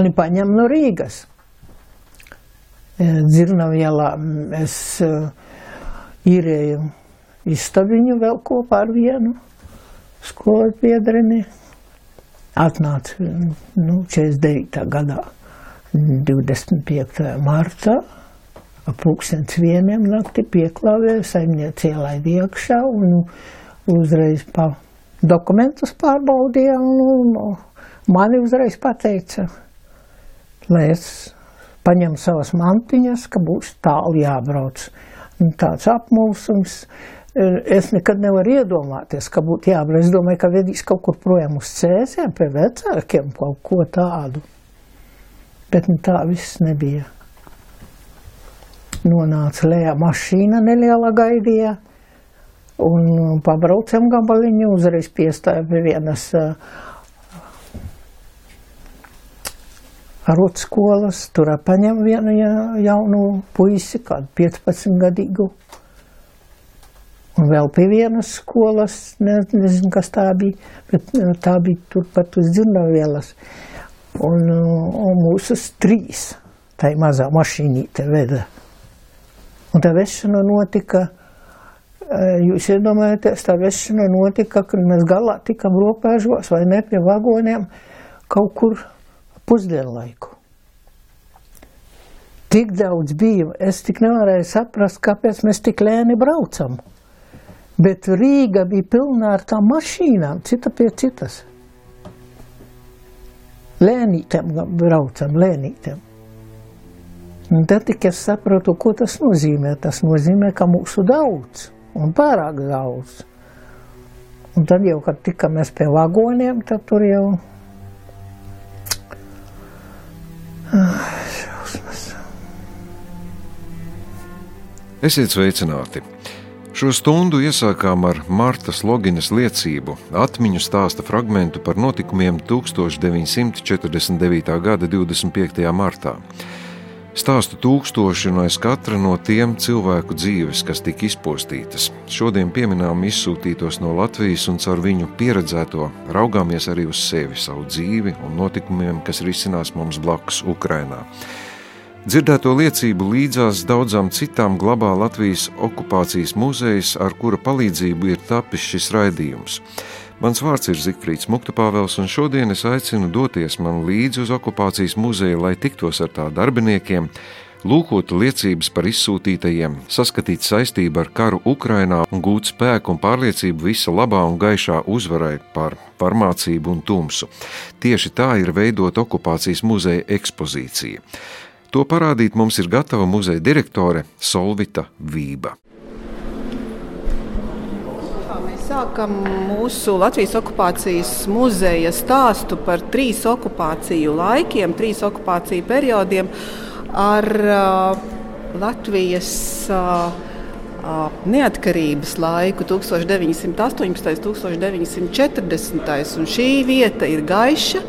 Mani paņem no Rīgas. Dzirnavielā es īrēju istabiņu vēl kopā ar vienu skolu biedreni. Atnāca nu, 49. gadā, 25. martā, pūkstens vieniem nakti pieklāvēja, saimnieci ielaid iekšā un uzreiz pa dokumentus pārbaudīja un nu, mani uzreiz pateica, lai es paņemu savas mantiņas, ka būs tālu jābrauc. Un tāds apmulsums. Es nekad nevaru iedomāties, ka būtu jābrauc. Es domāju, ka vedīs kaut kur projām uz cēsēm pie vecākiem kaut ko tādu. Bet nu, tā viss nebija. Nonāca lejā mašīna neliela gaidījā. Un pabraucam gabaliņu, uzreiz piestāja pie vienas uh, arotskolas, tur paņem vienu jaunu puisi, kādu 15 gadīgu. Un vēl pie vienas skolas, ne, nezinu, kas tā bija, bet tā bija turpat uz dzirnavielas. Un, un mūsus trīs, tā ir mazā mašīnīte veda. Un tā vešana notika, jūs iedomājaties, tā vešana notika, kad mēs galā tikam ropēžos vai ne pie vagoniem kaut kur pusdienlaiku. Tik daudz bija, es tik nevarēju saprast, kāpēc mēs tik lēni braucam. Bet Rīga bija pilna ar tām mašīnām, cita pie citas. Lēnītēm braucam, lēnītēm. Un tad tik es sapratu, ko tas nozīmē. Tas nozīmē, ka mūsu daudz un pārāk daudz. Un tad jau, kad tikamies pie vagoniem, tad tur jau Esiet sveicināti! Šo stundu iesākām ar Martas Loginas liecību, atmiņu stāsta fragmentu par notikumiem 1949. gada 25. martā. Stāstu tūkstoši no katra no tiem cilvēku dzīves, kas tika izpostītas. Šodien pieminām izsūtītos no Latvijas un caur viņu pieredzēto raugāmies arī uz sevi, savu dzīvi un notikumiem, kas risinās mums blakus Ukrainā. Dzirdēto liecību līdzās daudzām citām glabā Latvijas okupācijas muzejs, ar kura palīdzību ir tapis šis raidījums. Mans vārds ir Zikfrīds Muktapāvels, un šodien es aicinu doties man līdzi uz okupācijas muzeju, lai tiktos ar tā darbiniekiem, lūkotu liecības par izsūtītajiem, saskatīt saistību ar karu Ukrainā un gūt spēku un pārliecību visa labā un gaišā uzvarai par farmācību un tumsu. Tieši tā ir veidot okupācijas muzeja ekspozīcija. To parādīt mums ir gatava muzeja direktore Solvita Vība. Sākam mūsu Latvijas okupācijas muzeja stāstu par trīs okupāciju laikiem, trīs okupāciju periodiem ar uh, Latvijas uh, uh, neatkarības laiku, 1918. un 1940. Un šī vieta ir gaiša,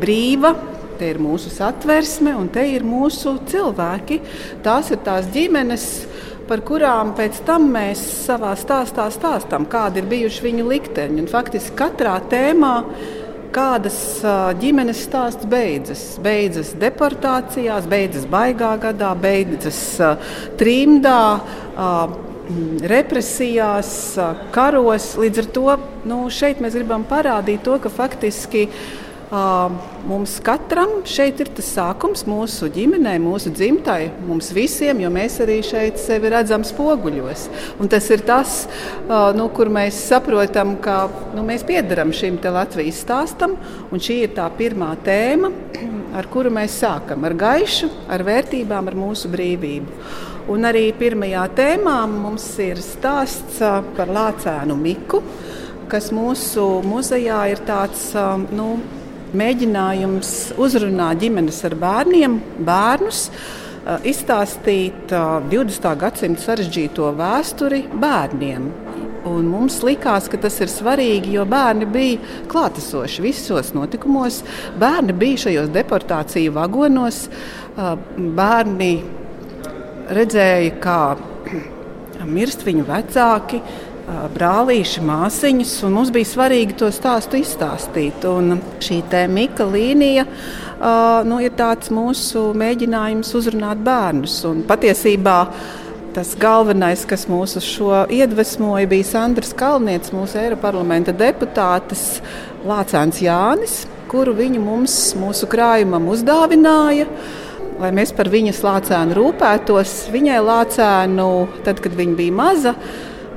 brīva. Te ir mūsu satversme, un te ir mūsu cilvēki. Tās ir tās ģimenes, par kurām pēc tam mēs savā stāstā stāstām, kādi ir bijuši viņu likteņi. Un faktiski katrā tēmā kādas ģimenes stāsts beidzas. Beidzas deportācijās, beidzas baigā gadā, beidzas trimdā. Represijās, karos. Līdz ar to nu, šeit mēs gribam parādīt to, ka faktiski uh, Mums katram šeit ir tas sākums, mūsu ģimenei, mūsu dzimtai, mums visiem, jo mēs arī šeit sevi redzam spoguļos. Un tas ir tas, nu, kur mēs saprotam, ka nu, mēs piedaram šim Latvijas stāstam, šī ir tā pirmā tēma, ar kuru mēs sākam ar gaišu, ar vērtībām, ar mūsu brīvību. Un arī pirmajā tēmā mums ir stāsts par lācēnu Miku, kas mūsu muzejā ir tāds nu, mēģinājums uzrunāt ģimenes ar bērniem, bērnus, izstāstīt 20. gadsimta sarežģīto vēsturi bērniem. Un mums likās, ka tas ir svarīgi, jo bērni bija klātesoši visos notikumos. Bērni bija šajos deportāciju vagonos. Bērni redzēja, kā mirst viņu vecāki, brālīši, māsiņas, un mums bija svarīgi to stāstu izstāstīt. Un šī Mika līnija nu, ir tāds mūsu mēģinājums uzrunāt bērnus. Un patiesībā tas galvenais, kas mūs uz šo iedvesmoja, bija Sandrs Kalnietis, mūsu Eiroparlamenta deputātes Lācēns Jānis, kuru viņa mums, mūsu krājumam, uzdāvināja. Lai mēs par viņas lācēnu rūpētos, viņai lācēnu, tad, kad viņa bija maza,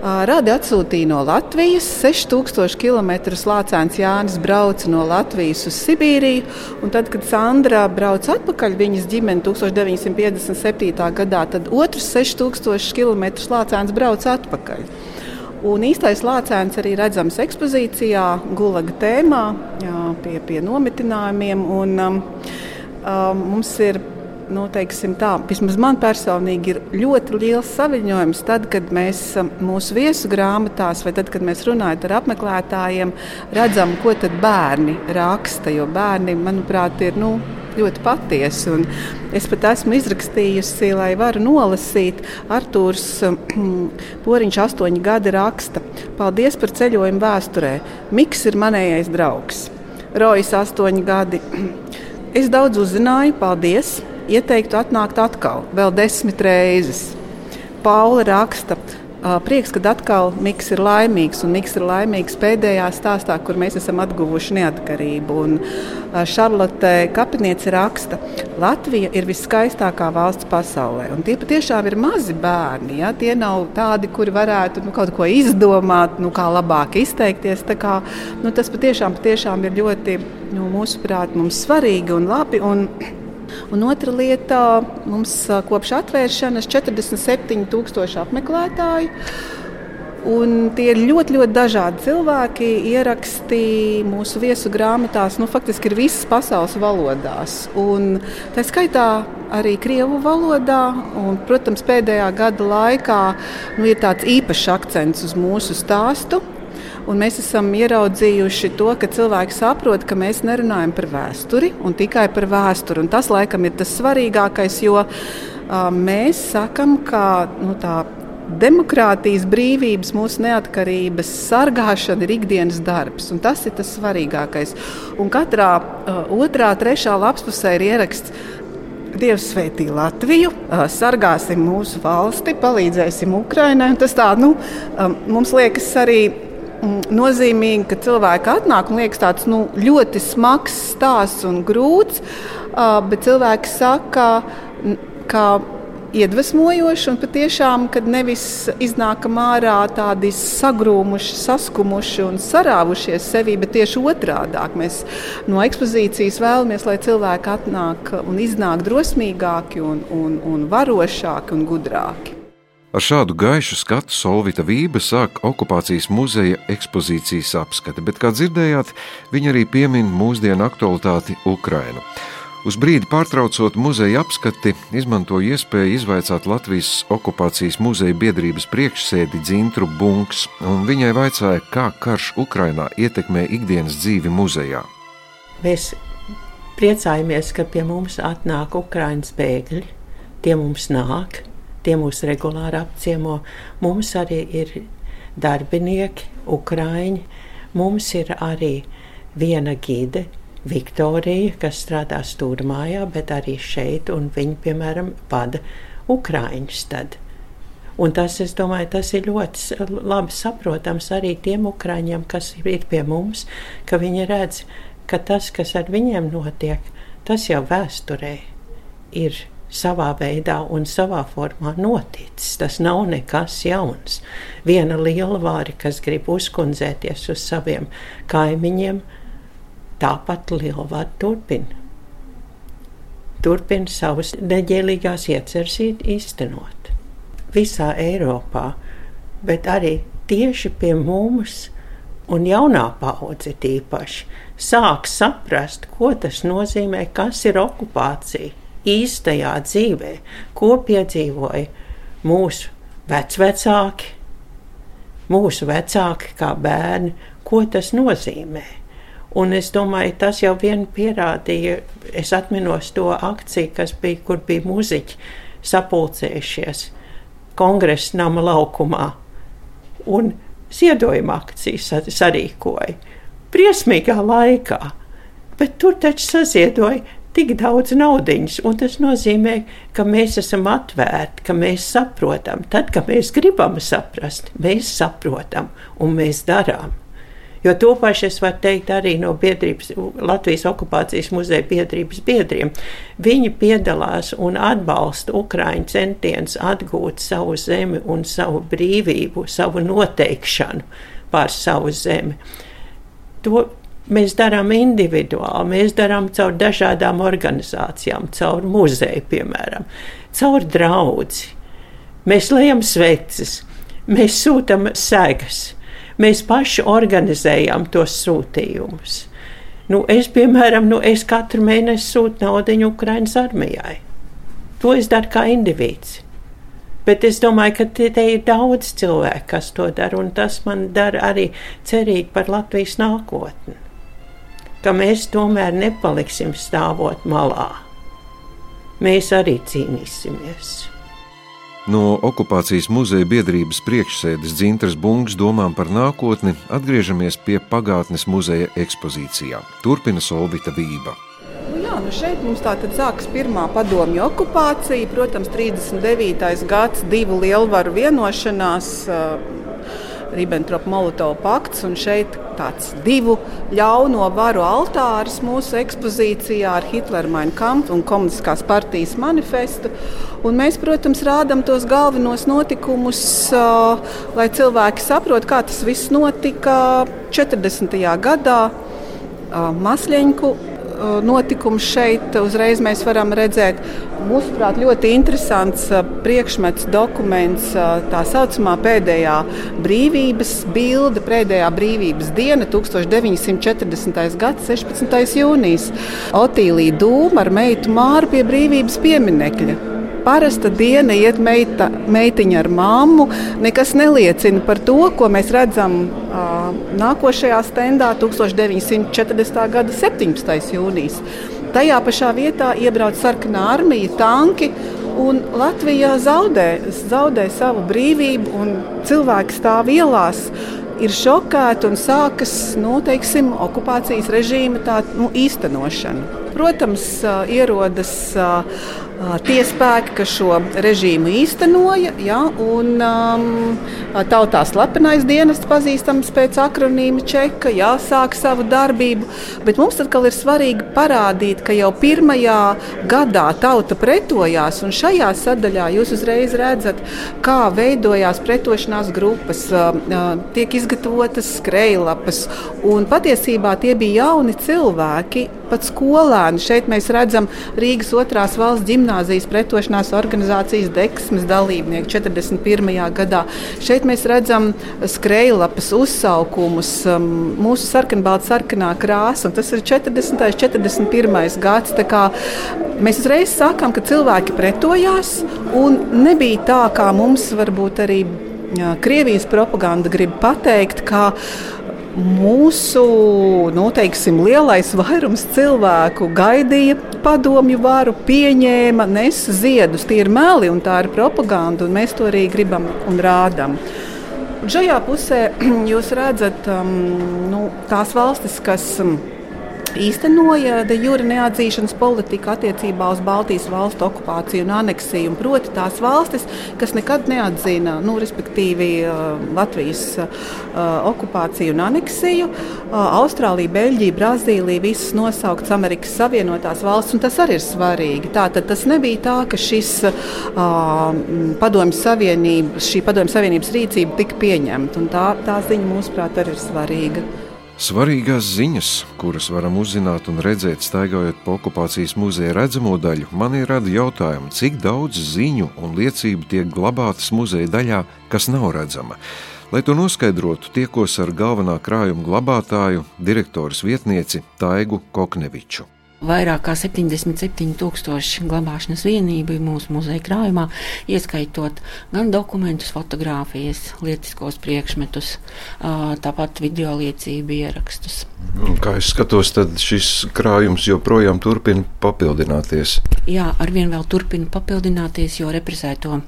Radi atsūtīja no Latvijas 6000 km. Lācēns Jānis brauca no Latvijas uz Sibīriju. Tad, kad Sandra brauca atpakaļ viņas ģimene 1957. gadā, tad otrs 6000 km Lācēns brauca atpakaļ. Un īstais lācēns arī redzams ekspozīcijā, gulaga tēmā, jā, pie, pie nometinājumiem. Un, um, um, mums ir nu, tā, vismaz man personīgi ir ļoti liels saviņojums tad, kad mēs um, mūsu viesu grāmatās vai tad, kad mēs runājam ar apmeklētājiem, redzam, ko bērni raksta. Jo bērni, manuprāt, ir nu, ļoti patiesi. Es pat esmu izrakstījusi, lai varu nolasīt. Arthurs um, Poriņš, astoņi gadi raksta. Paldies par ceļojumu vēsturē. Miks ir manējais draugs. Rojas, astoņi gadi. Es daudz uzzināju, paldies! Ieteiktu atnākt atkal, vēl desmit reizes. Paula raksta, prieks, ka atkal Mikls ir laimīgs, un Mikls ir laimīgs pēdējā stāstā, kur mēs esam atguvuši neatkarību. Un Šarlote Kapiniece raksta, Latvija ir viskaistākā valsts pasaulē. Un tie patiešām ir mazi bērni. Ja? Tie nav tādi, kuri varētu nu, kaut ko izdomāt, nu, kā labāk izteikties. Kā, nu, tas patiešām, patiešām ir ļoti, nu, mūsuprāt, mums svarīgi un labi. Un, Un otra lieta, mums kopš atvēršanas 47,000 apmeklētāju. Un tie ir ļoti, ļoti dažādi cilvēki. Ieraksti mūsu viesu grāmatās nu, faktiski ir visas pasaules valodās. Un tā skaitā arī krievu valodā. Un, protams, pēdējā gada laikā nu, ir tāds īpašs akcents uz mūsu stāstu. Un mēs esam ieraudzījuši to, ka cilvēki saprot, ka mēs nerunājam par vēsturi un tikai par vēsturi. Un tas laikam ir tas svarīgākais, jo mēs sakam, ka nu, tā demokrātijas, brīvības, mūsu neatkarības sargāšana ir ikdienas darbs. Tas ir tas svarīgākais. Un katrā uh, otrā, trešā lapspusē ir ieraksts. Dievs svētī Latviju, uh, sargāsim mūsu valsti, palīdzēsim Ukraiņai. Tas tā, nu, um, mums liekas arī nozīmīgi, ka cilvēki atnāk un liekas tāds nu, ļoti smags stāsts un grūts, bet cilvēki saka, ka iedvesmojoši un patiešām, kad nevis iznākam ārā tādi sagrūmuši, saskumuši un sarāvušies sevi, bet tieši otrādi. Mēs no ekspozīcijas vēlamies, lai cilvēki atnāk un iznāk drosmīgāki un, un, un varošāki un gudrāki. Ar šādu gaišu skatu Solvita Vība sāk okupācijas muzeja ekspozīcijas apskati, bet, kā dzirdējāt, viņa arī piemin mūsdienu aktualitāti Ukrainu. Uz brīdi pārtraucot muzeja apskati, izmantoju iespēju izvaicāt Latvijas okupācijas muzeja biedrības priekšsēdi Dzintru Bunks, un viņai vaicāja, kā karš Ukrainā ietekmē ikdienas dzīvi muzejā. Mēs priecājamies, ka pie mums atnāk Ukraiņas bēgļi. Tie mums nāk, tie mūs regulāri apciemo. Mums arī ir darbinieki, ukrāņi. Mums ir arī viena gide, Viktorija, kas strādā stūrmājā, bet arī šeit, un viņa, piemēram, vada ukrāņus tad. Un tas, es domāju, tas ir ļoti labi saprotams arī tiem ukrāņiem, kas ir pie mums, ka viņi redz, ka tas, kas ar viņiem notiek, tas jau vēsturē ir savā veidā un savā formā noticis. Tas nav nekas jauns. Viena liela vāra, kas grib uzkundzēties uz saviem kaimiņiem, tāpat liela vāra turpina. Turpina savus neģēlīgās ieceres īstenot. Visā Eiropā, bet arī tieši pie mums un jaunā paudze tīpaši sāk saprast, ko tas nozīmē, kas ir okupācija īstajā dzīvē, ko piedzīvoja mūsu vecvecāki, mūsu vecāki kā bērni, ko tas nozīmē. Un es domāju, tas jau vien pierādīja, es atminos to akciju, kas bija, kur bija muziķi sapulcējušies kongresa nama laukumā. Un ziedojuma akciju sarīkoja. Briesmīgā laikā, bet tur taču saziedoja tik daudz naudas, tas nozīmē, ka mēs esam atvērti, ka mēs saprotam. Tad, kad mēs gribam saprast, mēs saprotam un mēs darām. Jo to pašu es varu teikt arī no biedrības, Latvijas okupācijas muzeja biedrības biedriem. Viņi piedalās un atbalsta Ukraiņu centienus atgūt savu zemi un savu brīvību, savu noteikšanu pār savu zemi. To mēs darām individuāli, mēs darām caur dažādām organizācijām, caur muzeju, piemēram, caur draugu. Mēs lejam sveces, mēs sūtām sēgas Mēs paši organizējām tos sūtījumus. Nu, es, piemēram, nu, es katru mēnesi sūtu naudu Ukraiņas armijai. To es daru kā indivīds. Bet es domāju, ka te, te ir daudz cilvēku, kas to dara, un tas man dara arī cerīgi par Latvijas nākotni. Ka mēs tomēr nepaliksim stāvot malā. Mēs arī cīnīsimies. No okupācijas muzeja biedrības priekšsēdes Dzintras Bungas domām par nākotni atgriežamies pie pagātnes muzeja ekspozīcijā. Turpina Solvita Vība. Nu jā, nu šeit mums tā tad sākas pirmā padomju okupācija. Protams, 39. gads, divu lielvaru vienošanās. Ribbentrop-Molotov pakts, šeit tāds divu ļauno varu altārs mūsu ekspozīcijā ar Hitlera Mainkampu un Komunistiskās partijas manifestu. Un mēs, protams, rādām tos galvenos notikumus, lai cilvēki saprotu, kā tas viss notika 40. gadā. Masļeņku notikums šeit uzreiz mēs varam redzēt. Mūsuprāt, ļoti interesants priekšmets, dokuments, tā saucamā pēdējā brīvības bilde, pēdējā brīvības diena, 1940. gada 16. jūnijas. Otīlija Dūma ar meitu Māru pie brīvības pieminekļa parasta diena iet meita, meitiņa ar māmu. Nekas neliecina par to, ko mēs redzam uh, nākošajā stendā 1940. gada 17. jūnijas. Tajā pašā vietā iebrauc sarkanā armija, tanki. Un Latvija zaudē, zaudē savu brīvību, un cilvēki stāv ielās, ir šokēti un sākas nu, teiksim, okupācijas režīma tā, nu, īstenošana. Protams, ierodas tie spēki, kas šo režīmu īstenoja. Ja, un, um, tautā slepenais dienests, pazīstams pēc akronīma čeka, jā, sāk savu darbību. Bet mums atkal ir svarīgi parādīt, ka jau pirmajā gadā tauta pretojās, un šajā sadaļā jūs uzreiz redzat, kā veidojās pretošanās grupas, tiek izgatavotas skrejlapas. Patiesībā tie bija jauni cilvēki, pat skolēni. Šeit mēs redzam Rīgas otrās valsts gimnāzijas pretošanās organizācijas deksmes dalībnieku 41. gadā. Šeit mēs redzam skrejlapas uzsaukumus, um, mūsu sarkanbalta sarkanā krāsa, un tas ir 40. un 41. gads. Mēs uzreiz sakām, ka cilvēki pretojās, un nebija tā, kā mums varbūt arī Krievijas propaganda grib pateikt, ka mūsu nu, teiksim, lielais vairums cilvēku gaidīja padomju varu, pieņēma, nesa ziedus. Tie ir meli un tā ir propaganda, un mēs to arī gribam un rādām. Šajā pusē jūs redzat um, nu, tās valstis, kas. Um, īstenoja de jure neatzīšanas politiku attiecībā uz Baltijas valstu okupāciju un aneksiju. Proti, tās valstis, kas nekad neatzina, nu, uh, Latvijas uh, okupāciju un aneksiju, uh, Austrālija, Beļģija, Brazīlija, visas nosauktas Amerikas Savienotās valsts, un tas arī ir svarīgi. Tātad tas nebija tā, ka šis padomju savienības, šī padomju savienības rīcība tika pieņemta, un tā, tā ziņa, mūsuprāt, arī ir svarīga. Svarīgās ziņas, kuras varam uzzināt un redzēt, staigājot pa okupācijas muzeja redzamo daļu, manī rada jautājumu, cik daudz ziņu un liecību tiek glabātas muzeja daļā, kas nav redzama. Lai to noskaidrotu, tiekos ar galvenā krājuma glabātāju, direktoras vietnieci Taigu Kokneviču. Vairāk kā 77,000 glabāšanas vienību ir mūsu muzeja krājumā, ieskaitot gan dokumentus, fotografijas, lietiskos priekšmetus, tāpat video liecību ierakstus. Kā es skatos, tad šis krājums joprojām turpina papildināties. Jā, arvien vēl turpina papildināties, jo represēto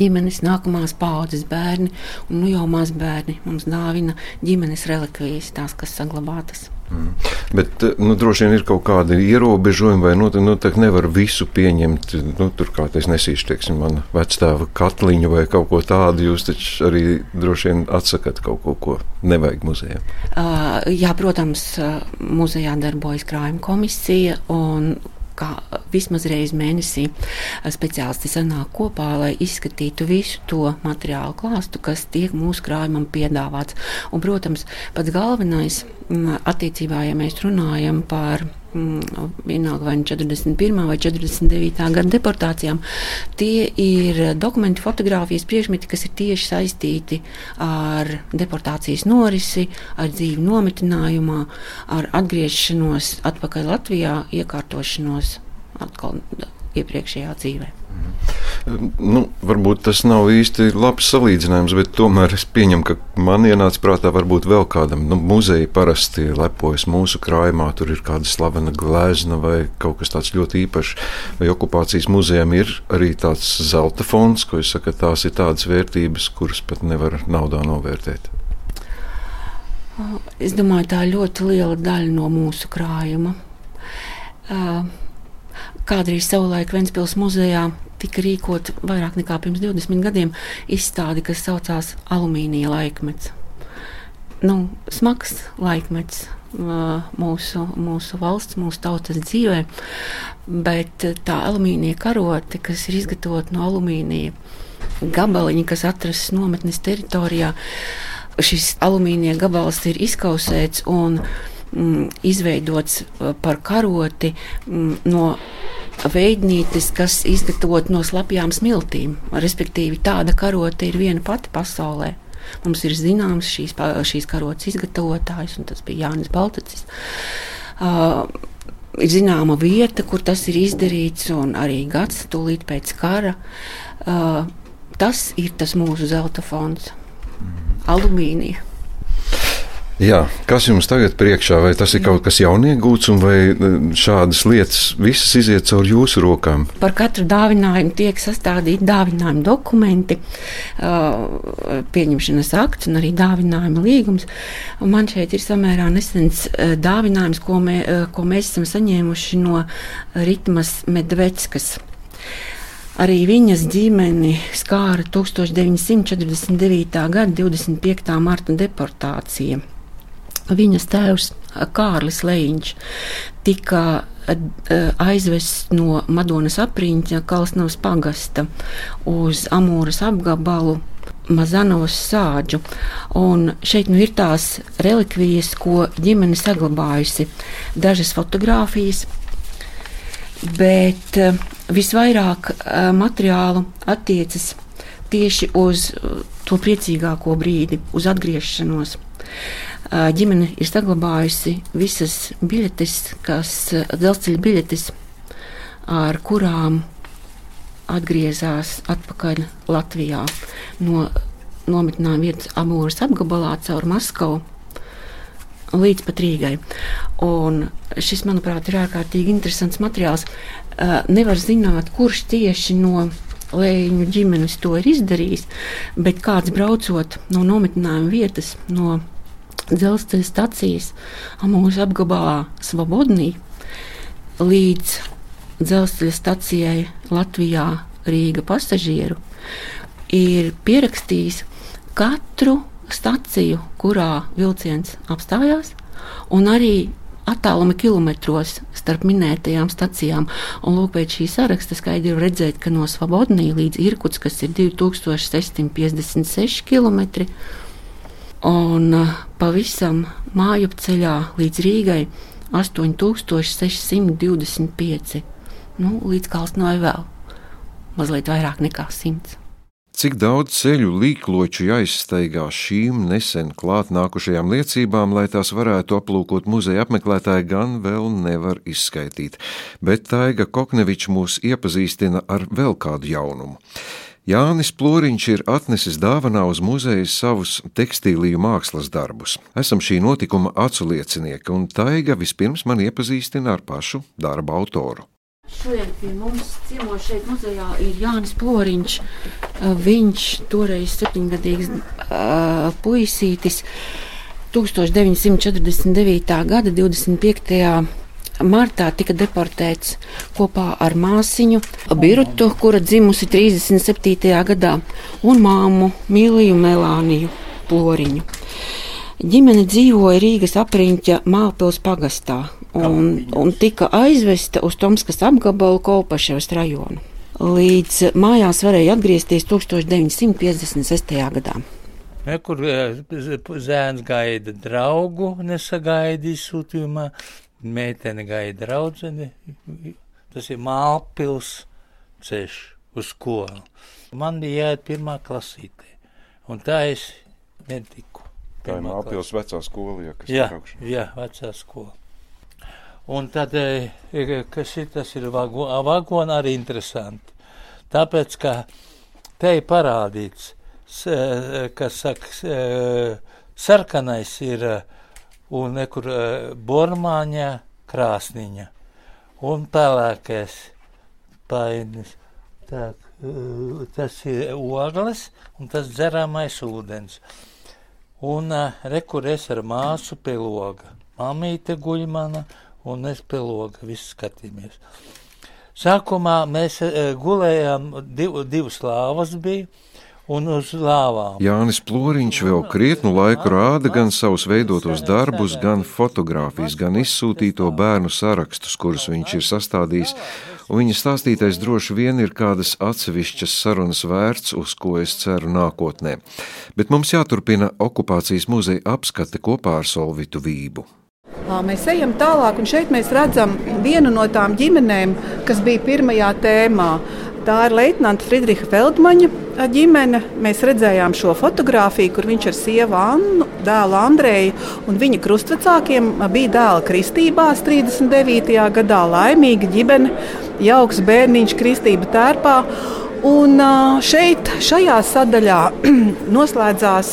ģimenes nākamās paudzes bērni un nu jau mazbērni mums dāvina ģimenes relikvijas, tās, kas saglabātas. Mm. Bet nu, droši vien ir kaut kādi ierobežojumi, vai noteikti, noteikti nevar visu pieņemt. Nu, Turklāt es nesīšu, teiksim, mana vecāta katliņu vai kaut ko tādu. Jūs taču arī droši vien atsakāt kaut ko, ko nevajag muzejā. Uh, jā, protams, muzejā darbojas krājuma komisija. Un kā vismaz reizi mēnesī speciālisti sanāk kopā, lai izskatītu visu to materiālu klāstu, kas tiek mūsu krājumam piedāvāts. Un, protams, pats galvenais attiecībā, ja mēs runājam par vienalga vai 41. Nu vai 49. gada deportācijām, tie ir dokumenti, fotografijas, priekšmeti, kas ir tieši saistīti ar deportācijas norisi, ar dzīvi nometinājumā, ar atgriešanos atpakaļ Latvijā, iekārtošanos atkal iepriekšējā dzīvē. Nu, varbūt tas nav īsti labs salīdzinājums, bet tomēr es pieņemu, ka man ienāca prātā varbūt vēl kādam. Nu, muzeja parasti lepojas mūsu krājumā, tur ir kāda slavena glezna vai kaut kas tāds ļoti īpašs. Vai okupācijas muzejam ir arī tāds zelta fonds, ko jūs sakat, tās ir tādas vērtības, kuras pat nevar naudā novērtēt? Es domāju, tā ir ļoti liela daļa no mūsu krājuma. Kādreiz savulaik Ventspils muzejā tika rīkot vairāk nekā pirms 20 gadiem izstādi, kas saucās Alumīnija laikmets. Nu, smags laikmets mūsu, mūsu valsts, mūsu tautas dzīvē, bet tā alumīnija karote, kas ir izgatavota no alumīnija gabaliņa, kas atrastas nometnes teritorijā, šis alumīnija gabals ir izkausēts un mm, izveidots par karoti mm, no veidnītes, kas izgatavot no slapjām smiltīm. Respektīvi, tāda karote ir viena pati pasaulē. Mums ir zināms šīs, šīs karotes izgatavotājs, un tas bija Jānis Baltacis. Uh, ir zināma vieta, kur tas ir izdarīts, un arī gads tūlīt pēc kara. Uh, tas ir tas mūsu zelta fonds, mhm. alumīnija. Jā, kas jums tagad priekšā? Vai tas ir kaut kas jauniegūts, vai e, šādas lietas visas iziet caur jūsu rokām? Par katru dāvinājumu tiek sastādīti dāvinājuma dokumenti, pieņemšanas akts un arī dāvinājuma līgums. Man šeit ir samērā nesens dāvinājums, ko, mē, ko mēs esam saņēmuši no Ritmas Medveckas. Arī viņas ģimeni skāra 1949. gada 25. marta deportācija. Viņas tēvs Kārlis Leņķis tika aizvests no Madonas apriņķa Kalsnavas pagasta uz Amūras apgabalu. Mazanovas sāģu. Un šeit nu ir tās relikvijas, ko ģimene saglabājusi. Dažas fotogrāfijas, bet visvairāk materiālu attiecas tieši uz to priecīgāko brīdi, uz atgriešanos ģimene ir saglabājusi visas biļetes, kas dzelzceļa biļetes, ar kurām atgriezās atpakaļ Latvijā no nometnām vietas Amūras apgabalā caur Maskavu līdz pat Rīgai. Un šis, manuprāt, ir ārkārtīgi interesants materiāls. Nevar zināt, kurš tieši no Lēņu ģimenes to ir izdarījis, bet kāds braucot no nometnējuma vietas, no dzelzceļa stacijas Amūža apgabalā Svobodnī līdz dzelzceļa stacijai Latvijā Rīga pasažieru ir pierakstījis katru staciju, kurā vilciens apstājās, un arī attālumi kilometros starp minētajām stacijām. Un lūk, pēc šī saraksta skaidri redzēt, ka no Svabodnī līdz Irkuts, kas ir 2656 km, un uh, pavisam māju ceļā līdz Rīgai 8625. Nu, līdz Kalsnai vēl mazliet vairāk nekā 100. Cik daudz ceļu līkloču jāizsteigā šīm nesen klāt nākušajām liecībām, lai tās varētu aplūkot muzeja apmeklētāji, gan vēl nevar izskaidrot. Bet Taiga Koknevičs mūs iepazīstina ar vēl kādu jaunumu. Jānis Plūriņš ir atnesis dāvanā uz muzeju savus tekstīliju mākslas darbus. Esam šī notikuma acu liecinieki, un Taiga vispirms man iepazīstina ar pašu darba autoru. Šodien pie mums ciemos šeit muzejā ir Jānis Ploriņš. Viņš toreiz septiņgadīgs uh, puisītis 1949. gada 25. Martā tika deportēts kopā ar māsiņu Birtu, kura dzimusi 37. gadā, un māmu Mīliju Melāniju Ploriņu. Ģimene dzīvoja Rīgas apriņķa Mālpils pagastā un, un tika aizvesta uz Tomskas apgabalu Kolpaševas rajonu. Līdz mājās varēja atgriezties 1956. gadā. Kur zēns gaida draugu, nesagaida izsūtījumā, meitene gaida draudzeni. Tas ir Mālpils ceļš uz skolu. Man bija jāiet pirmā klasītē, un tā es netiku. Tā ir Mālpils vecā skola, ja, kas jā, ir augšā. Jā, vecā skola. Un tad, kas ir tas ir vagona, vagona arī interesanti. Tāpēc, ka te ir parādīts, kas saka, sarkanais ir un nekur bormāņa krāsniņa un pelēkais painis. Tā, tas ir ogles un tas dzeramais ūdens. Un rekurēs ar māsu pie loga. Mamīte guļ mana un es pie loga visu skatījāmies. Sākumā mēs e, gulējām, div, divas lāvas bija, un uz lāvām. Jānis Ploriņš vēl krietnu laiku rāda gan savus veidotos darbus, gan fotografijas, gan izsūtīto bērnu sarakstus, kurus viņš ir sastādījis, un viņa stāstītais droši vien ir kādas atsevišķas sarunas vērts, uz ko es ceru nākotnē. Bet mums jāturpina okupācijas muzeja apskate kopā ar Solvitu Vību. Mēs ejam tālāk, un šeit mēs redzam vienu no tām ģimenēm, kas bija pirmajā tēmā. Tā ir Leitnanta Friedricha Feldmaņa ģimene. Mēs redzējām šo fotografiju, kur viņš ar sievu Annu, dēlu Andreju un viņa krustvecākiem bija dēla kristībās 39. gadā. Laimīga ģimene, jauks bērniņš kristība tērpā. Un šeit, šajā sadaļā, noslēdzās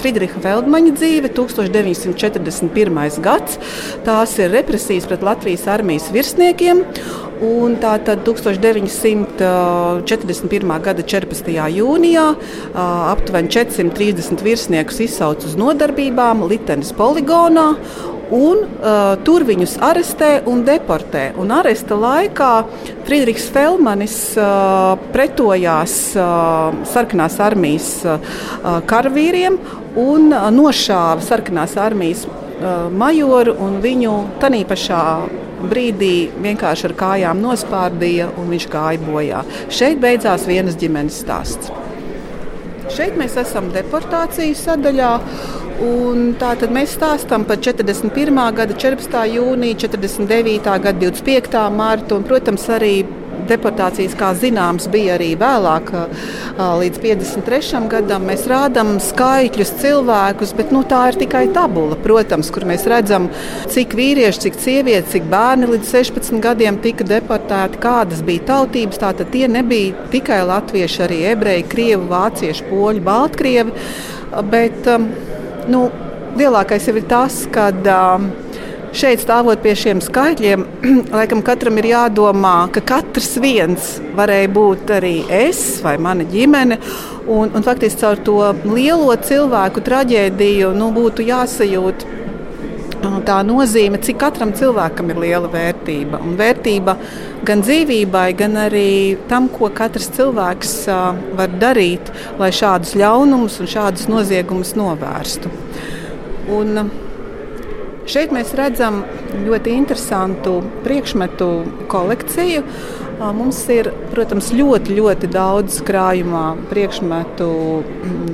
Friedricha Feldmaņa dzīve 1941. gads. Tās ir represijas pret Latvijas armijas virsniekiem. Un tā tad 1941. gada 14. jūnijā aptuveni 430 virsniekus izsauca uz nodarbībām Litenes poligonā. Un, uh, tur viņus arestē un deportē. Un aresta laikā Friedrichs Felmanis uh, pretojās uh, sarkanās armijas uh, karavīriem un uh, nošāva sarkanās armijas uh, majoru un viņu tanī pašā brīdī vienkārši ar kājām nospārdīja un viņš gāja bojā. Šeit beidzās vienas ģimenes stāsts. Šeit mēs esam deportācijas sadaļā. Tātad mēs stāstām par 41. gada 14. jūniju, 49. gada 25. mārtu un, protams, arī deportācijas, kā zināms, bija arī vēlāk, līdz 53. gadam. Mēs rādām skaitļus, cilvēkus, bet nu, tā ir tikai tabula, protams, kur mēs redzam, cik vīrieši, cik sievietes, cik bērni līdz 16 gadiem tika deportēti, kādas bija tautības. Tātad tie nebija tikai latvieši, arī ebreji, krievi, vācieši, poļi, baltkrievi. Bet, Nu, lielākais jau ir tas, ka um, šeit stāvot pie šiem skaitļiem, laikam katram ir jādomā, ka katrs viens varēja būt arī es vai mana ģimene. Un, un faktiski caur to lielo cilvēku traģēdiju nu, būtu jāsajūt tā nozīme, cik katram cilvēkam ir liela vērtība. Un vērtība gan dzīvībai, gan arī tam, ko katrs cilvēks var darīt, lai šādus ļaunumus un šādus noziegumus novērstu. Un šeit mēs redzam ļoti interesantu priekšmetu kolekciju. Mums ir, protams, ļoti, ļoti daudz krājumā priekšmetu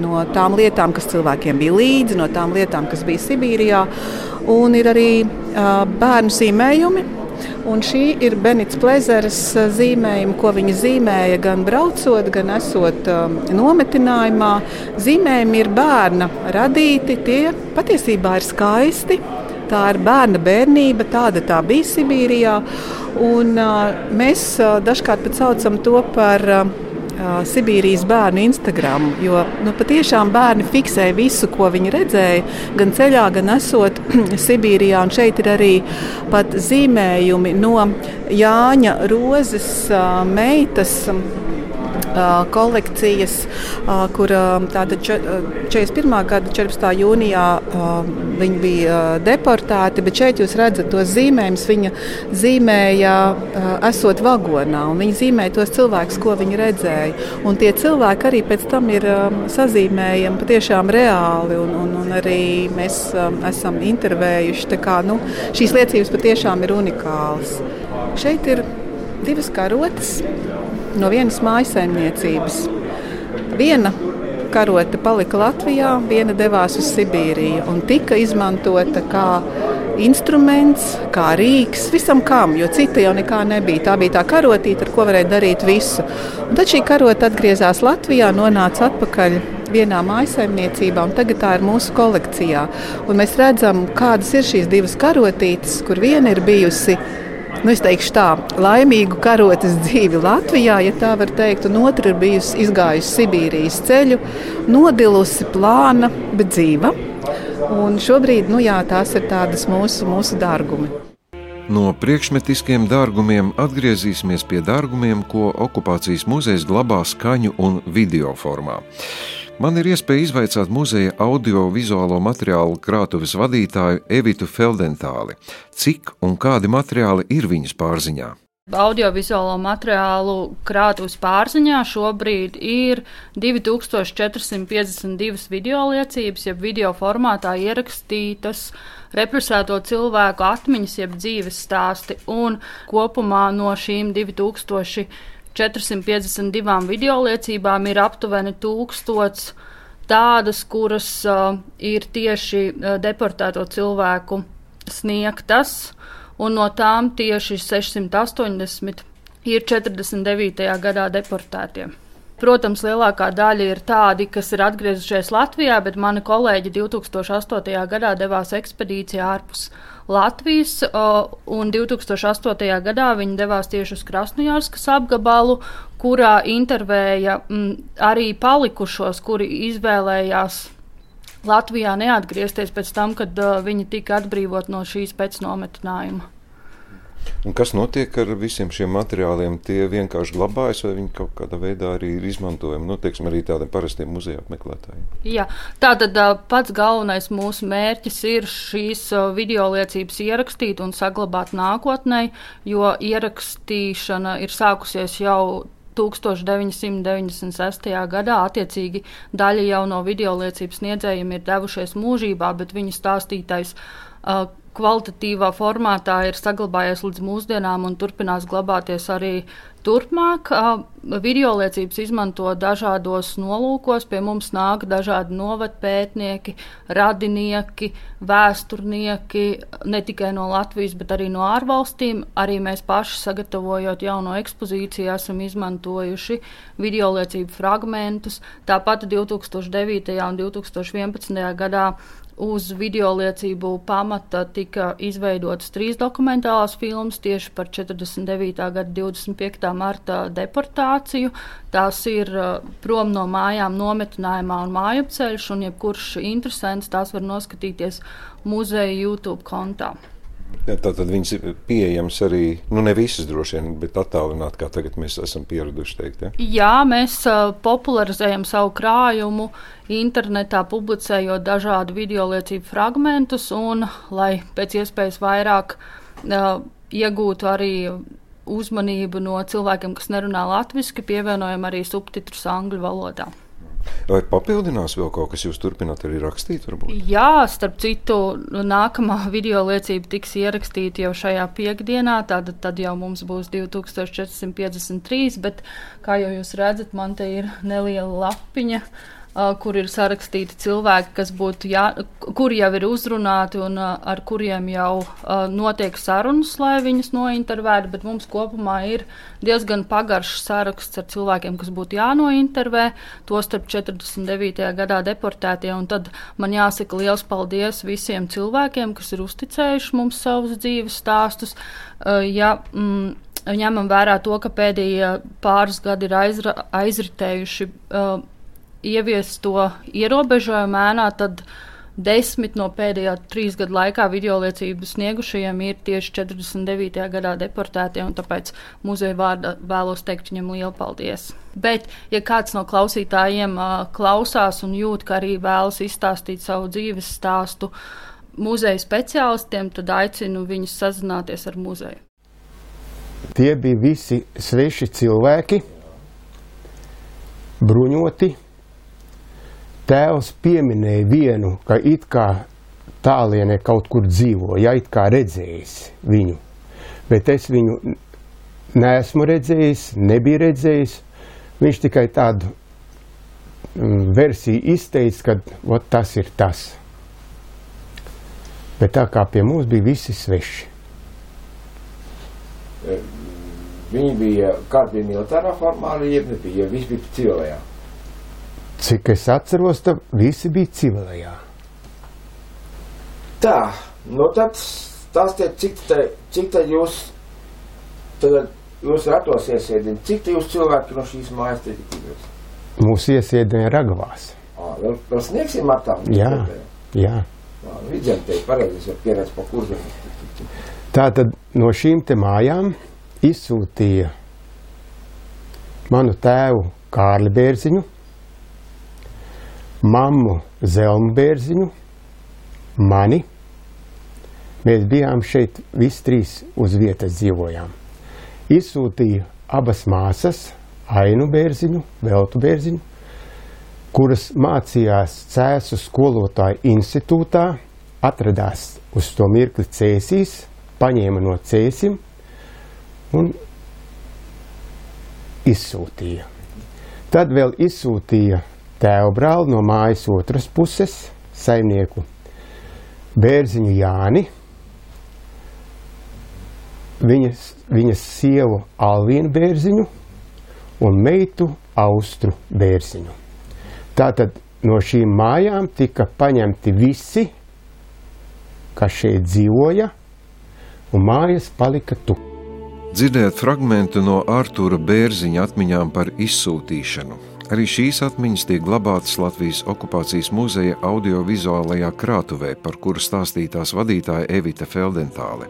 no tām lietām, kas cilvēkiem bija līdzi, no tām lietām, kas bija Sibīrijā. Un ir arī bērnu zīmējumi, Un šī ir Benits Plezeres zīmējuma, ko viņa zīmēja gan braucot, gan esot um, nometinājumā. Zīmējumi ir bērna radīti, tie patiesībā ir skaisti. Tā ir bērna bērnība, tāda tā bija Sibīrijā. Un, uh, mēs uh, dažkārt saucam to par uh, uh, Sibīrijas bērnu Instagram. Jo nu, patiešām bērni fiksē visu, ko viņi redzēja, gan ceļā, gan esot Sibīrijā. Un šeit ir arī zīmējumi no Jāņa Rozes uh, meitas kolekcijas, kur tāda 41. gada 14. jūnijā viņi bija deportēti, bet šeit jūs redzat tos zīmējumus. Viņa zīmēja, esot vagonā, un viņa zīmēja tos cilvēkus, ko viņi redzēja. Un tie cilvēki arī pēc tam ir sazīmējami patiešām reāli, un, un, un arī mēs esam intervējuši. Kā, nu, šīs liecības patiešām ir unikālas. Šeit ir divas karotes no vienas mājsaimniecības. Viena karote palika Latvijā, viena devās uz Sibīriju un tika izmantota kā instruments, kā rīks visam kam, jo cita jau nekā nebija. Tā bija tā karotīte, ar ko varēja darīt visu. Un tad šī karote atgriezās Latvijā, nonāca atpakaļ vienā mājsaimniecībā, un tagad tā ir mūsu kolekcijā. Un mēs redzam, kādas ir šīs divas karotītes, kur viena ir bijusi nu, teikšu, tā, laimīgu karotes dzīvi Latvijā, ja tā var teikt, un otra ir bijusi izgājusi Sibīrijas ceļu, nodilusi plāna, bet dzīva. Un šobrīd nu, jā, tās ir tādas mūsu, mūsu dārgumi. No priekšmetiskiem dārgumiem atgriezīsimies pie dārgumiem, ko okupācijas muzejs glabā skaņu un video formā. Man ir iespēja izvaicāt muzeja audio-vizuālo materiālu krātuves vadītāju Evitu Feldentāli, cik un kādi materiāli ir viņas pārziņā. Audiovizuālo materiālu krātuves pārziņā šobrīd ir 2452 video liecības, jeb video formātā ierakstītas represēto cilvēku atmiņas, jeb dzīves stāsti, un kopumā no šīm 2000 452 video liecībām ir aptuveni tūkstots tādas, kuras uh, ir tieši uh, deportēto cilvēku sniegtas, un no tām tieši 680 ir 49. gadā deportētie. Protams, lielākā daļa ir tādi, kas ir atgriezušies Latvijā, bet mani kolēģi 2008. gadā devās ekspedīcijā ārpus Latvijas, un 2008. gadā viņi devās tieši uz Krasnojārskas apgabalu, kurā intervēja m, arī palikušos, kuri izvēlējās Latvijā neatgriezties pēc tam, kad uh, viņi tika atbrīvot no šīs pēcnometnājuma. Un kas notiek ar visiem šiem materiāliem? Tie vienkārši glabājas, vai viņi kaut kādā veidā arī ir izmantojami, nu, teiksim, arī tādiem parastiem muzeja apmeklētājiem? Jā, tātad pats galvenais mūsu mērķis ir šīs video liecības ierakstīt un saglabāt nākotnē, jo ierakstīšana ir sākusies jau 1996. gadā. Attiecīgi, daļa jau no video liecības sniedzējiem ir devušies mūžībā, bet viņu stāstītais uh, kvalitatīvā formātā ir saglabājies līdz mūsdienām un turpinās glabāties arī turpmāk. Video liecības izmanto dažādos nolūkos. Pie mums nāk dažādi novatpētnieki, radinieki, vēsturnieki, ne tikai no Latvijas, bet arī no ārvalstīm. Arī mēs paši, sagatavojot jauno ekspozīciju, esam izmantojuši video liecību fragmentus. Tāpat 2009. un 2011. gadā Uz video liecību pamata tika izveidotas trīs dokumentālās filmas tieši par 49. gada 25. marta deportāciju. Tās ir uh, prom no mājām nometinājumā un mājupceļš, un jebkurš interesants tās var noskatīties muzeja YouTube kontā. Tātad viņas ir pieejamas arī, nu, ne visas droši vien, bet attālināti, kā tagad mēs esam pieraduši teikt. Ja? Jā, mēs uh, popularizējam savu krājumu internetā, publicējot dažādu video liecību fragmentus, un lai pēc iespējas vairāk uh, iegūtu arī uzmanību no cilvēkiem, kas nerunā latviešu, pievienojam arī subtitrus angļu valodā. Vai papildinās vēl kaut kas, jūs turpināt arī rakstīt? Varbūt? Jā, starp citu, nākamā video liecība tiks ierakstīta jau šajā piekdienā, tad, tad jau mums būs 2453, bet kā jau jūs redzat, man te ir neliela lapiņa kur ir sarakstīti cilvēki, kas būtu, jā, kuri jau ir uzrunāti un ar kuriem jau notiek sarunas, lai viņus nointervētu, bet mums kopumā ir diezgan pagaršs saraksts ar cilvēkiem, kas būtu jānointervē, to starp 49. gadā deportētie, un tad man jāsaka liels paldies visiem cilvēkiem, kas ir uzticējuši mums savus dzīves stāstus. Ja, mm, ņemam vērā to, ka pēdējie pāris gadi ir aizra, aizritējuši uh, ieviest to ierobežojumu ēnā, tad desmit no pēdējā trīs gadu laikā video liecību sniegušajiem ir tieši 49. gadā deportēti, un tāpēc muzeja vārdā vēlos teikt viņam lielu paldies. Bet, ja kāds no klausītājiem uh, klausās un jūt, ka arī vēlas izstāstīt savu dzīves stāstu muzeja speciālistiem, tad aicinu viņus sazināties ar muzeju. Tie bija visi sveši cilvēki, bruņoti, tēvs pieminēja vienu, ka it kā tālienē kaut kur dzīvo, ja it kā redzējis viņu. Bet es viņu neesmu redzējis, nebiju redzējis. Viņš tikai tādu mm, versiju izteica, ka ot, tas ir tas. Bet tā kā pie mums bija visi sveši. Viņi bija kādi bija militārā formā, jeb nebija, ja visi bija civilajā. Cik es atceros, tad visi bija civilajā. Tā, nu tad stāstiet, cik te, cik te jūs tagad jūs ratos iesēdināt, cik te jūs cilvēki no šīs mājas te tikties? Mūsu iesēdināja Ragavās. Ā, vēl, vēl sniegsim matām? Jā, jā. Ā, Vidzem te pareizi, es varu pieredzi pa kurzem. Tātad no šīm te mājām izsūtīja manu tēvu Kārli Bērziņu, mammu Zelmu Bērziņu, mani. Mēs bijām šeit visi trīs uz vietas dzīvojām. Izsūtīja abas māsas, Ainu Bērziņu, Veltu Bērziņu, kuras mācījās Cēsu skolotāju institūtā, atradās uz to mirkli cēsīs, paņēma no cēsim un izsūtīja. Tad vēl izsūtīja tēvu brāli no mājas otras puses, saimnieku Bērziņu Jāni, viņas, viņas sievu Alvīnu Bērziņu un meitu Austru Bērziņu. Tātad no šīm mājām tika paņemti visi, kas šeit dzīvoja, un mājas palika tukšas. Dzirdējāt fragment no Arthūra Bērziņa atmiņām par izsūtīšanu. Arī šīs atmiņas tiek glabātas Latvijas okupācijas muzeja audiovizuālajā krātuvē, par kuru stāstīja tās vadītāja Evita Feldentāle.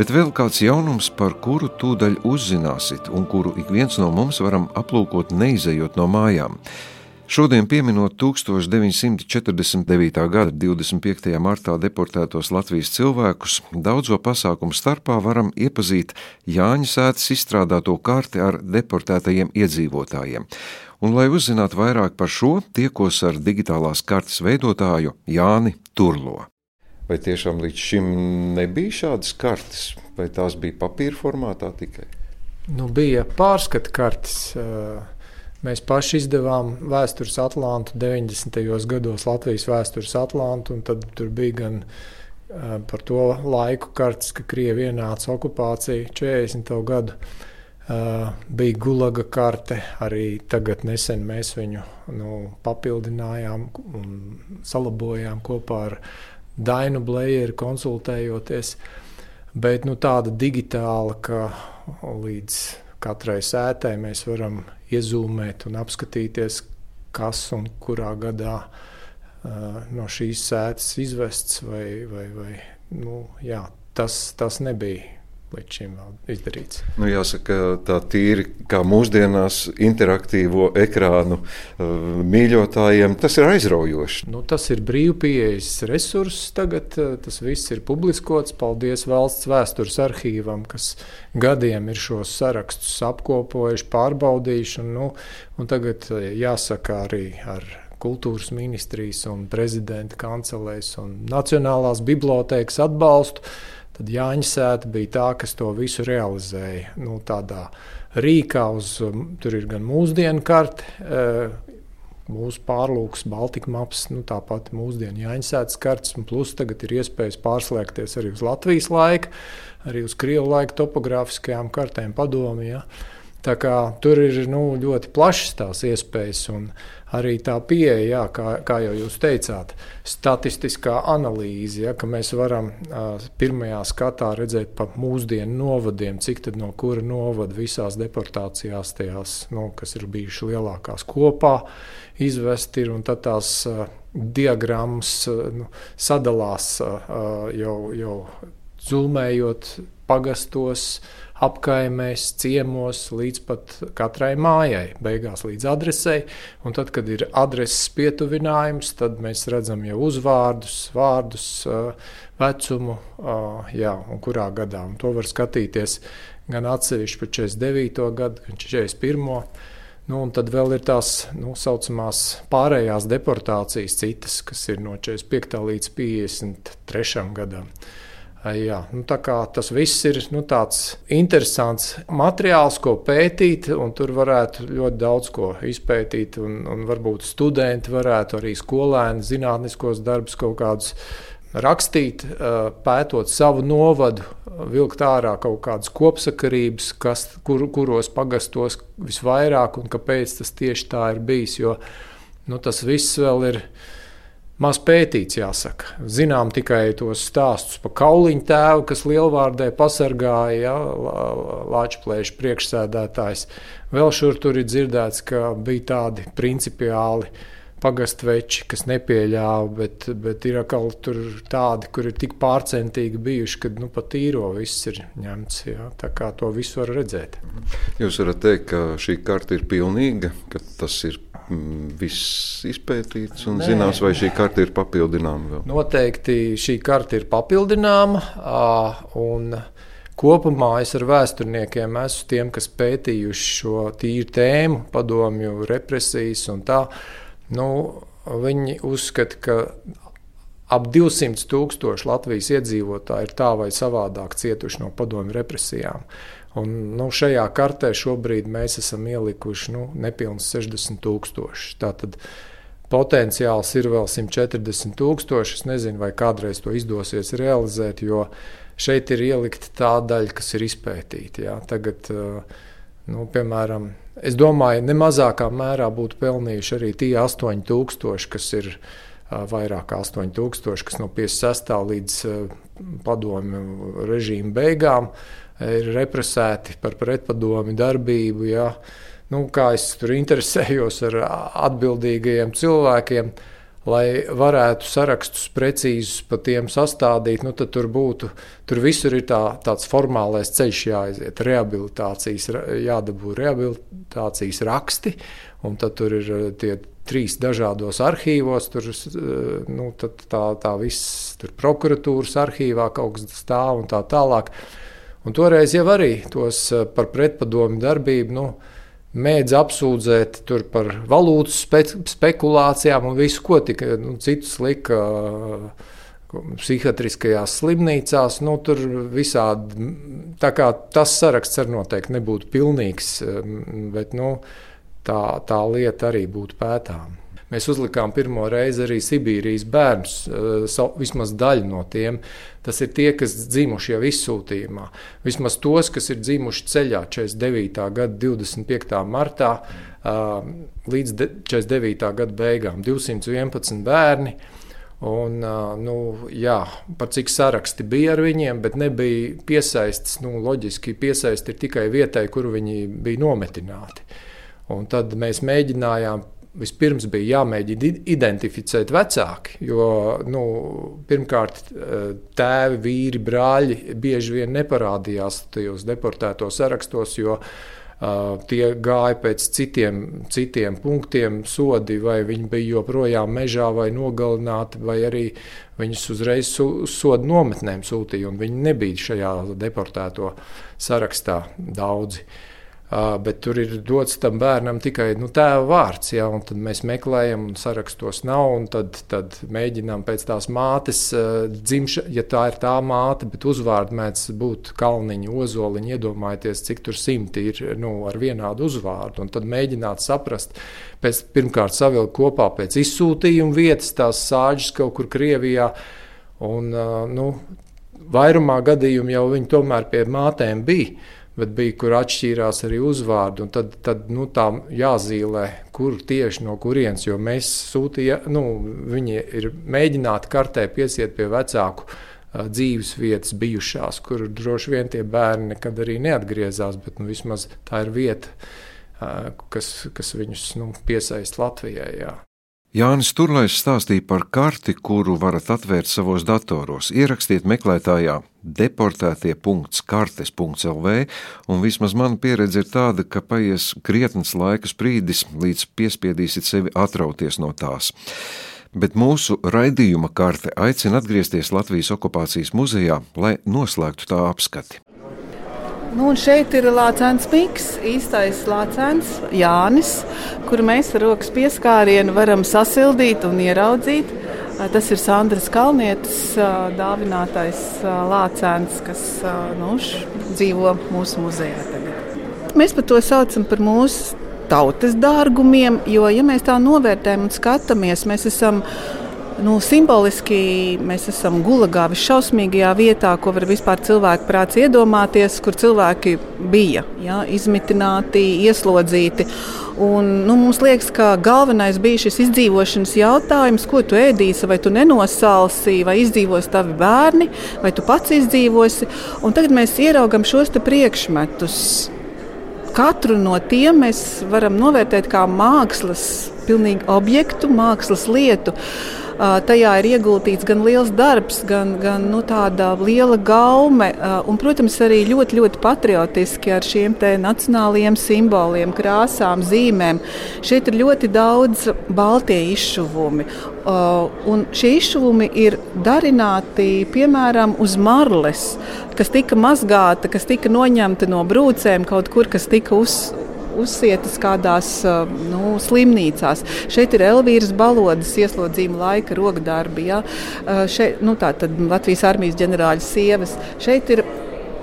Bet vēl kāds jaunums, par kuru tūdaļ uzzināsiet, un kuru ik viens no mums varam aplūkot neizejot no mājām. Šodien, pieminot 1949. gada 25. martā deportētos Latvijas cilvēkus, daudzo pasākumu starpā varam iepazīt Jāņa sēdes izstrādāto karti ar deportētajiem iedzīvotājiem. Un, lai uzzinātu vairāk par šo, tiekos ar digitālās kartes veidotāju Jāni Turlo. Vai tiešām līdz šim nebija šādas kartes, vai tās bija papīra formātā tikai? Nu, bija pārskatu kartes. Mēs paši izdevām vēstures Atlantu 90. gados, Latvijas vēstures Atlantu, un tad tur bija gan par to laiku kartes, ka Krievija ienāca okupācija 40. gadu. Uh, bija gulaga karte, arī tagad nesen mēs viņu nu, papildinājām un salabojām kopā ar Dainu Blējeru konsultējoties. Bet nu, tāda digitāla, ka līdz katrai sētai mēs varam iezūmēt un apskatīties, kas un kurā gadā uh, no šīs sēdes izvests, vai, vai, vai nu, jā, tas, tas nebija līdz šim vēl izdarīts. Nu, jāsaka, tā tīri kā mūsdienās interaktīvo ekrānu uh, mīļotājiem, tas ir aizraujoši. Nu, tas ir brīvpieejas resurss tagad, tas viss ir publiskots. Paldies valsts vēstures arhīvam, kas gadiem ir šos sarakstus apkopojuši, pārbaudījuši. Un, nu, un tagad jāsaka arī ar kultūras ministrijas un prezidenta kancelēs un Nacionālās bibliotēkas atbalstu Tad Jāņa sēta bija tā, kas to visu realizēja. Nu, tādā rīkā uz, um, tur ir gan mūsdienu karte, eh, mūsu pārlūks, Baltika maps, nu, tāpat mūsdienu Jāņasētas kartes, un plus tagad ir iespējas pārslēgties arī uz Latvijas laika, arī uz Krievu laika topogrāfiskajām kartēm padomju. Ja? Tā kā tur ir nu, ļoti plašas tās iespējas, un arī tā pieeja, jā, kā, kā jau jūs teicāt, statistiskā analīze, ja, ka mēs varam uh, pirmajā skatā redzēt pa mūsdienu novadiem, cik no kura novada visās deportācijās, tajās, nu, kas ir bijušas lielākās kopā, izvesti ir, un tad tās uh, diagrammas uh, nu, sadalās uh, jau, jau zulmējot pagastos, apkaimēs, ciemos, līdz pat katrai mājai, beigās līdz adresei. Un tad, kad ir adreses pietuvinājums, tad mēs redzam jau uzvārdus, vārdus, vecumu, jā, un kurā gadā. Un to var skatīties gan atsevišķi par 49. gadu, gan 41. Nu, un tad vēl ir tās tā nu, saucamās pārējās deportācijas, citas, kas ir no 45. līdz 53. gadam. Jā, nu, tas viss ir nu, tāds interesants materiāls, ko pētīt, un tur varētu ļoti daudz ko izpētīt. Un, un varbūt studenti varētu arī skolēni zinātniskos darbus kaut kādus rakstīt, pētot savu novadu, vilkt ārā kaut kādas kopsakarības, kas, kur, kuros pagastos visvairāk un kāpēc tas tieši tā ir bijis. Jo nu, tas viss vēl ir maz pētīts, jāsaka. Zinām tikai tos stāstus par kauliņu tēvu, kas lielvārdē pasargāja ja, Latvijas priekšsēdētājs. Vēl šur tur ir dzirdēts, ka bija tādi principiāli pagastveči, kas nepieļāva, bet, bet ir atkal tādi, kur ir tik pārcentīgi bijuši, ka nu, pat īro viss ir ņemts. Jā, tā kā to visu var redzēt. Jūs varat teikt, ka šī karte ir pilnīga, ka tas ir viss izpētīts un Nē. zināms, vai šī karte ir papildināma vēl? Noteikti šī karte ir papildināma. Un kopumā es ar vēsturniekiem esmu tiem, kas pētījuši šo tīru tēmu, padomju represijas un tā. Nu, viņi uzskata, ka ap 200 tūkstoši Latvijas iedzīvotāji ir tā vai savādāk cietuši no padomju represijām. Un, nu, šajā kartē šobrīd mēs esam ielikuši nu, nepilnīgi 60 tūkstoši. Tātad potenciāls ir vēl 140 tūkstoši. Es nezinu, vai kādreiz to izdosies realizēt, jo šeit ir ielikta tā daļa, kas ir izpētīta. Jā. Tagad, nu, piemēram, es domāju, ne mazākā mērā būtu pelnījuši arī tie 8000, kas ir vairāk kā 8000, kas no 56. līdz padomju režīmu beigām ir represēti par pretpadomi darbību. Ja. Nu, kā es tur interesējos ar atbildīgajiem cilvēkiem, lai varētu sarakstus precīzus par tiem sastādīt, nu, tad tur būtu, tur visur ir tā, tāds formālais ceļš jāaiziet, rehabilitācijas, jādabū rehabilitācijas raksti, un tad tur ir tie trīs dažādos arhīvos, tur nu, tā, tā viss, tur prokuratūras arhīvā kaut kas stāv un tā tālāk. Un toreiz jau arī tos eh, par pretpadomu darbību nu, mēdz apsūdzēt par valūtas spe spekulācijām un visu, ko tik nu, citus lika uh, psihiatriskajās slimnīcās. Nu, tur visādi tas saraksts arī noteikti nebūtu pilnīgs, bet nu, tā, tā lieta arī būtu pētāma. Mēs uzlikām pirmo reizi arī Sibīrijas bērnus, eh, vismaz daļu no tiem. Tas ir tie, kas dzimuši jau izsūtījumā. Vismaz tos, kas ir dzimuši ceļā 49. gada 25. martā eh, līdz 49. gada beigām - 211 bērni. Un, eh, nu, jā, par cik saraksti bija ar viņiem, bet nebija piesaistīts. Nu, loģiski piesaisti ir tikai vietai, kur viņi bija nometināti. Un tad mēs mēģinājām vispirms bija jāmēģina identificēt vecāki. Jo nu, pirmkārt, eh, tēvi, vīri, brāļi bieži vien neparādījās tajos deportēto sarakstos, jo uh, tie gāja pēc citiem, citiem punktiem, sodi, vai viņi bija joprojām mežā, vai nogalināti, vai arī viņus uzreiz uz sodu nometnēm sūtīja, un viņi nebija šajā deportēto sarakstā daudzi. Uh, Bet tur ir dots tam bērnam tikai nu, tēva vārds. Ja, tad mēs meklējam, un sarakstos nav. Tad, tad mēģinām pēc tās mātes dzimšanas, ja tā ir tā māte, bet uzvārds mēdz būt kalniņa, ozoliņa. Iedomājieties, cik tur simti ir nu, ar vienādu uzvārdu. Tad mēģināt saprast, pēc, pirmkārt, savilkt kopā pēc izsūtījuma vietas, tās sāģis kaut kur Krievijā. Un, nu, vairumā gadījumu jau viņi tomēr pie mātēm bija. Bet bija, kur atšķīrās arī uzvārdi. Tad, tad nu, tā jāzīmē, kur tieši no kurienes, jo mēs sūtījām, nu, viņi ir mēģināti kartē piesiet pie vecāku dzīves vietas bijušās, kur droši vien tie bērni nekad arī neatgriezās, bet nu, vismaz tā ir vieta, kas, kas viņus nu, piesaista Latvijai. Jā. Jānis Turlais stāstīja par karti, kuru varat atvērt savos datoros. Ierakstiet meklētājā deportētie.kartes.lv, un vismaz mana pieredze ir tāda, ka paies krietnes laika sprīdis, līdz piespiedīsiet sevi atrauties no tās. Bet mūsu raidījuma karte aicina atgriezties Latvijas okupācijas muzejā, lai noslēgtu tā apskati. Nu, šeit ir Lācis Mikls, īstais Lācis Jānis, kuru mēs ar rokas pieskārienu varam sasildīt un ieraudzīt. Tas ir Sandras Kalnietes dāvinātais lācēns, kas nu, dzīvo mūsu muzejā. Tagad. Mēs par to saucam par mūsu tautas dārgumiem, jo, ja mēs tā novērtējam un skatāmies, mēs esam Nu, simboliski mēs esam gulagā visšausmīgajā vietā, ko var vispār cilvēku prāts iedomāties, kur cilvēki bija ja, izmitināti, ieslodzīti. Un, nu, mums liekas, ka galvenais bija šis izdzīvošanas jautājums, ko tu ēdīsi, vai tu nenosalsi, vai izdzīvos tavi bērni, vai tu pats izdzīvosi. Un tagad mēs ieraugam šos priekšmetus. Katru no tiem mēs varam novērtēt kā mākslas objektu, mākslas lietu. Tajā ir ieguldīts gan liels darbs, gan, gan nu, tāda liela gaume, un, protams, arī ļoti, ļoti patriotiski ar šiem nacionālajiem simboliem, krāsām, zīmēm. Šeit ir ļoti daudz baltie izšuvumi. Un šie izšuvumi ir darināti piemēram uz marles, kas tika mazgāta, kas tika noņemta no brūcēm kaut kur, kas tika uz, uzsietas kādās nu, slimnīcās. Šeit ir Elvīras balodas ieslodzījuma laika rokdarbi. Ja? Šeit, nu, tā tad Latvijas armijas ģenerāļa sievas. Šeit ir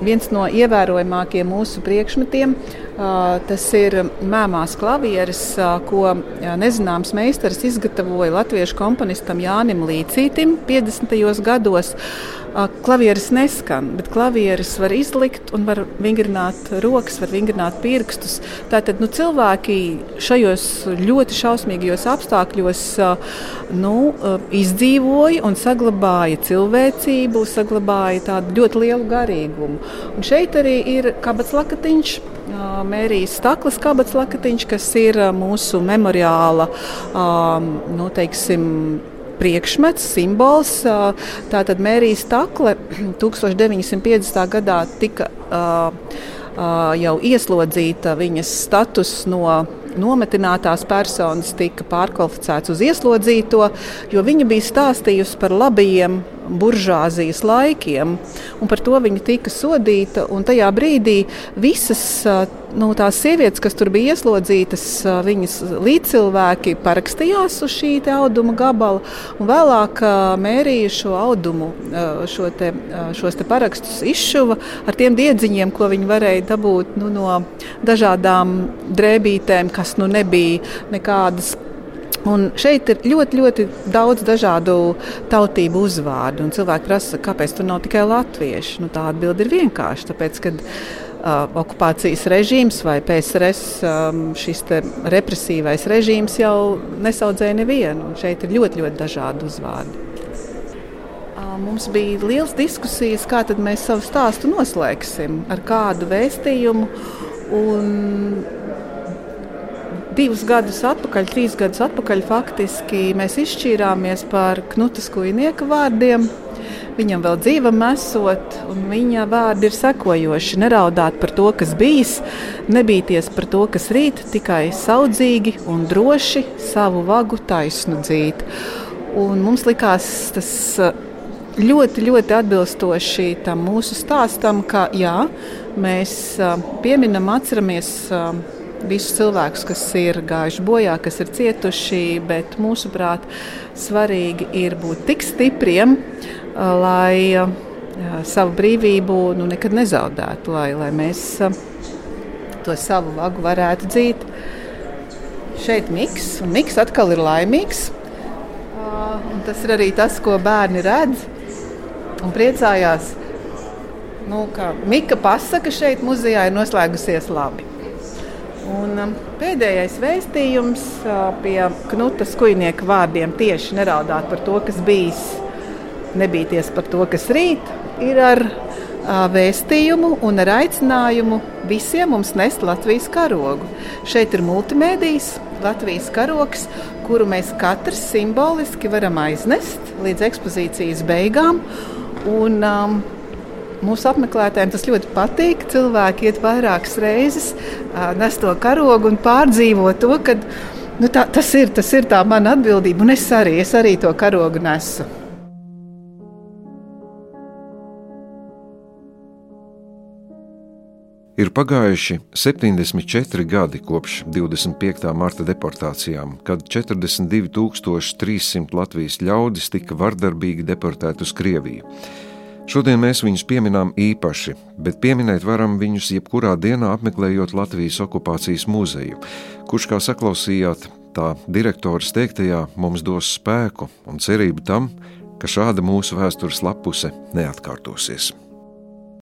viens no ievērojamākajiem mūsu priekšmetiem. Tas ir mēmās klavieres, ko nezināms meistars izgatavoja latviešu komponistam Jānim Līcītim 50. gados. Klavieres neskan, bet klavieres var izlikt un var vingrināt rokas, var vingrināt pirkstus. Tātad nu, cilvēki šajos ļoti šausmīgajos apstākļos nu, izdzīvoja un saglabāja cilvēcību, saglabāja tādu ļoti lielu garīgumu. Un šeit arī ir kabats lakatiņš. Mērijas Staklas kabats lakatiņš, kas ir mūsu memoriāla, nu, teiksim, priekšmets, simbols. Tātad Mērijas Takle 1950. gadā tika jau ieslodzīta viņas status no nometinātās personas tika pārkvalificēts uz ieslodzīto, jo viņa bija stāstījusi par labajiem buržāzijas laikiem, par to viņa tika sodīta. Tajā brīdī visas nu, tās sievietes, kas tur bija ieslodzītas, viņas līdzcilvēki parakstījās uz šī auduma gabala, un vēlāk mērīja šo audumu, šo te, šos te parakstus izšuva ar tiem diedziņiem, ko viņi varēja dabūt nu, no dažādām drēbītēm, kas nu nebija nekādas Un šeit ir ļoti, ļoti daudz dažādu tautību uzvārdu. Cilvēki prasa, kāpēc tur nav tikai latvieši. Nu, tā atbilde ir vienkārša. Tāpēc, kad, uh, okupācijas režīms vai PSRS um, šis represīvais režīms jau nesaudzēja nevienu. Šeit ir ļoti, ļoti dažādi uzvārdi. Mums bija liels diskusijas, kā mēs savu stāstu noslēgsim, ar kādu vēstījumu. Un divus gadus atpakaļ, trīs gadus atpakaļ, faktiski mēs izšķīrāmies par Knutas Kujnieka vārdiem. Viņam vēl dzīvam esot, un viņa vārdi ir sekojoši. Neraudāt par to, kas bijis, nebīties par to, kas rīt, tikai saudzīgi un droši savu vagu taisnu dzīt. Un mums likās tas uh, ļoti, ļoti atbilstoši tam mūsu stāstam, ka jā, mēs uh, pieminam, atceramies uh, visus cilvēkus, kas ir gājuši bojā, kas ir cietuši, bet mūsuprāt, svarīgi ir būt tik stipriem, lai savu brīvību nu, nekad nezaudētu, lai, lai mēs to savu vagu varētu dzīt. Šeit miks, un miks atkal ir laimīgs. Un tas ir arī tas, ko bērni redz un priecājās. nu, Mika pasaka šeit muzejā ir noslēgusies labi. Un, um, pēdējais vēstījums uh, pie Knuta skujnieka vārdiem tieši neraudāt par to, kas bijis, nebīties par to, kas rīt, ir ar uh, vēstījumu un ar aicinājumu visiem mums nest Latvijas karogu. Šeit ir multimēdijas, Latvijas karoks, kuru mēs katrs simboliski varam aiznest līdz ekspozīcijas beigām. Un, um, Mūsu apmeklētājiem tas ļoti patīk. Cilvēki iet vairākas reizes, nes to karogu un pārdzīvo to, ka nu, tā, tas, ir, tas ir tā mana atbildība. Un es arī, es arī to karogu nesu. Ir pagājuši 74 gadi kopš 25. marta deportācijām, kad 42,300 Latvijas ļaudis tika vardarbīgi deportēti uz Krieviju. Šodien mēs viņus pieminām īpaši, bet pieminēt varam viņus jebkurā dienā apmeklējot Latvijas okupācijas muzeju, kurš, kā saklausījāt, tā direktors teiktajā mums dos spēku un cerību tam, ka šāda mūsu vēstures lapuse neatkārtosies.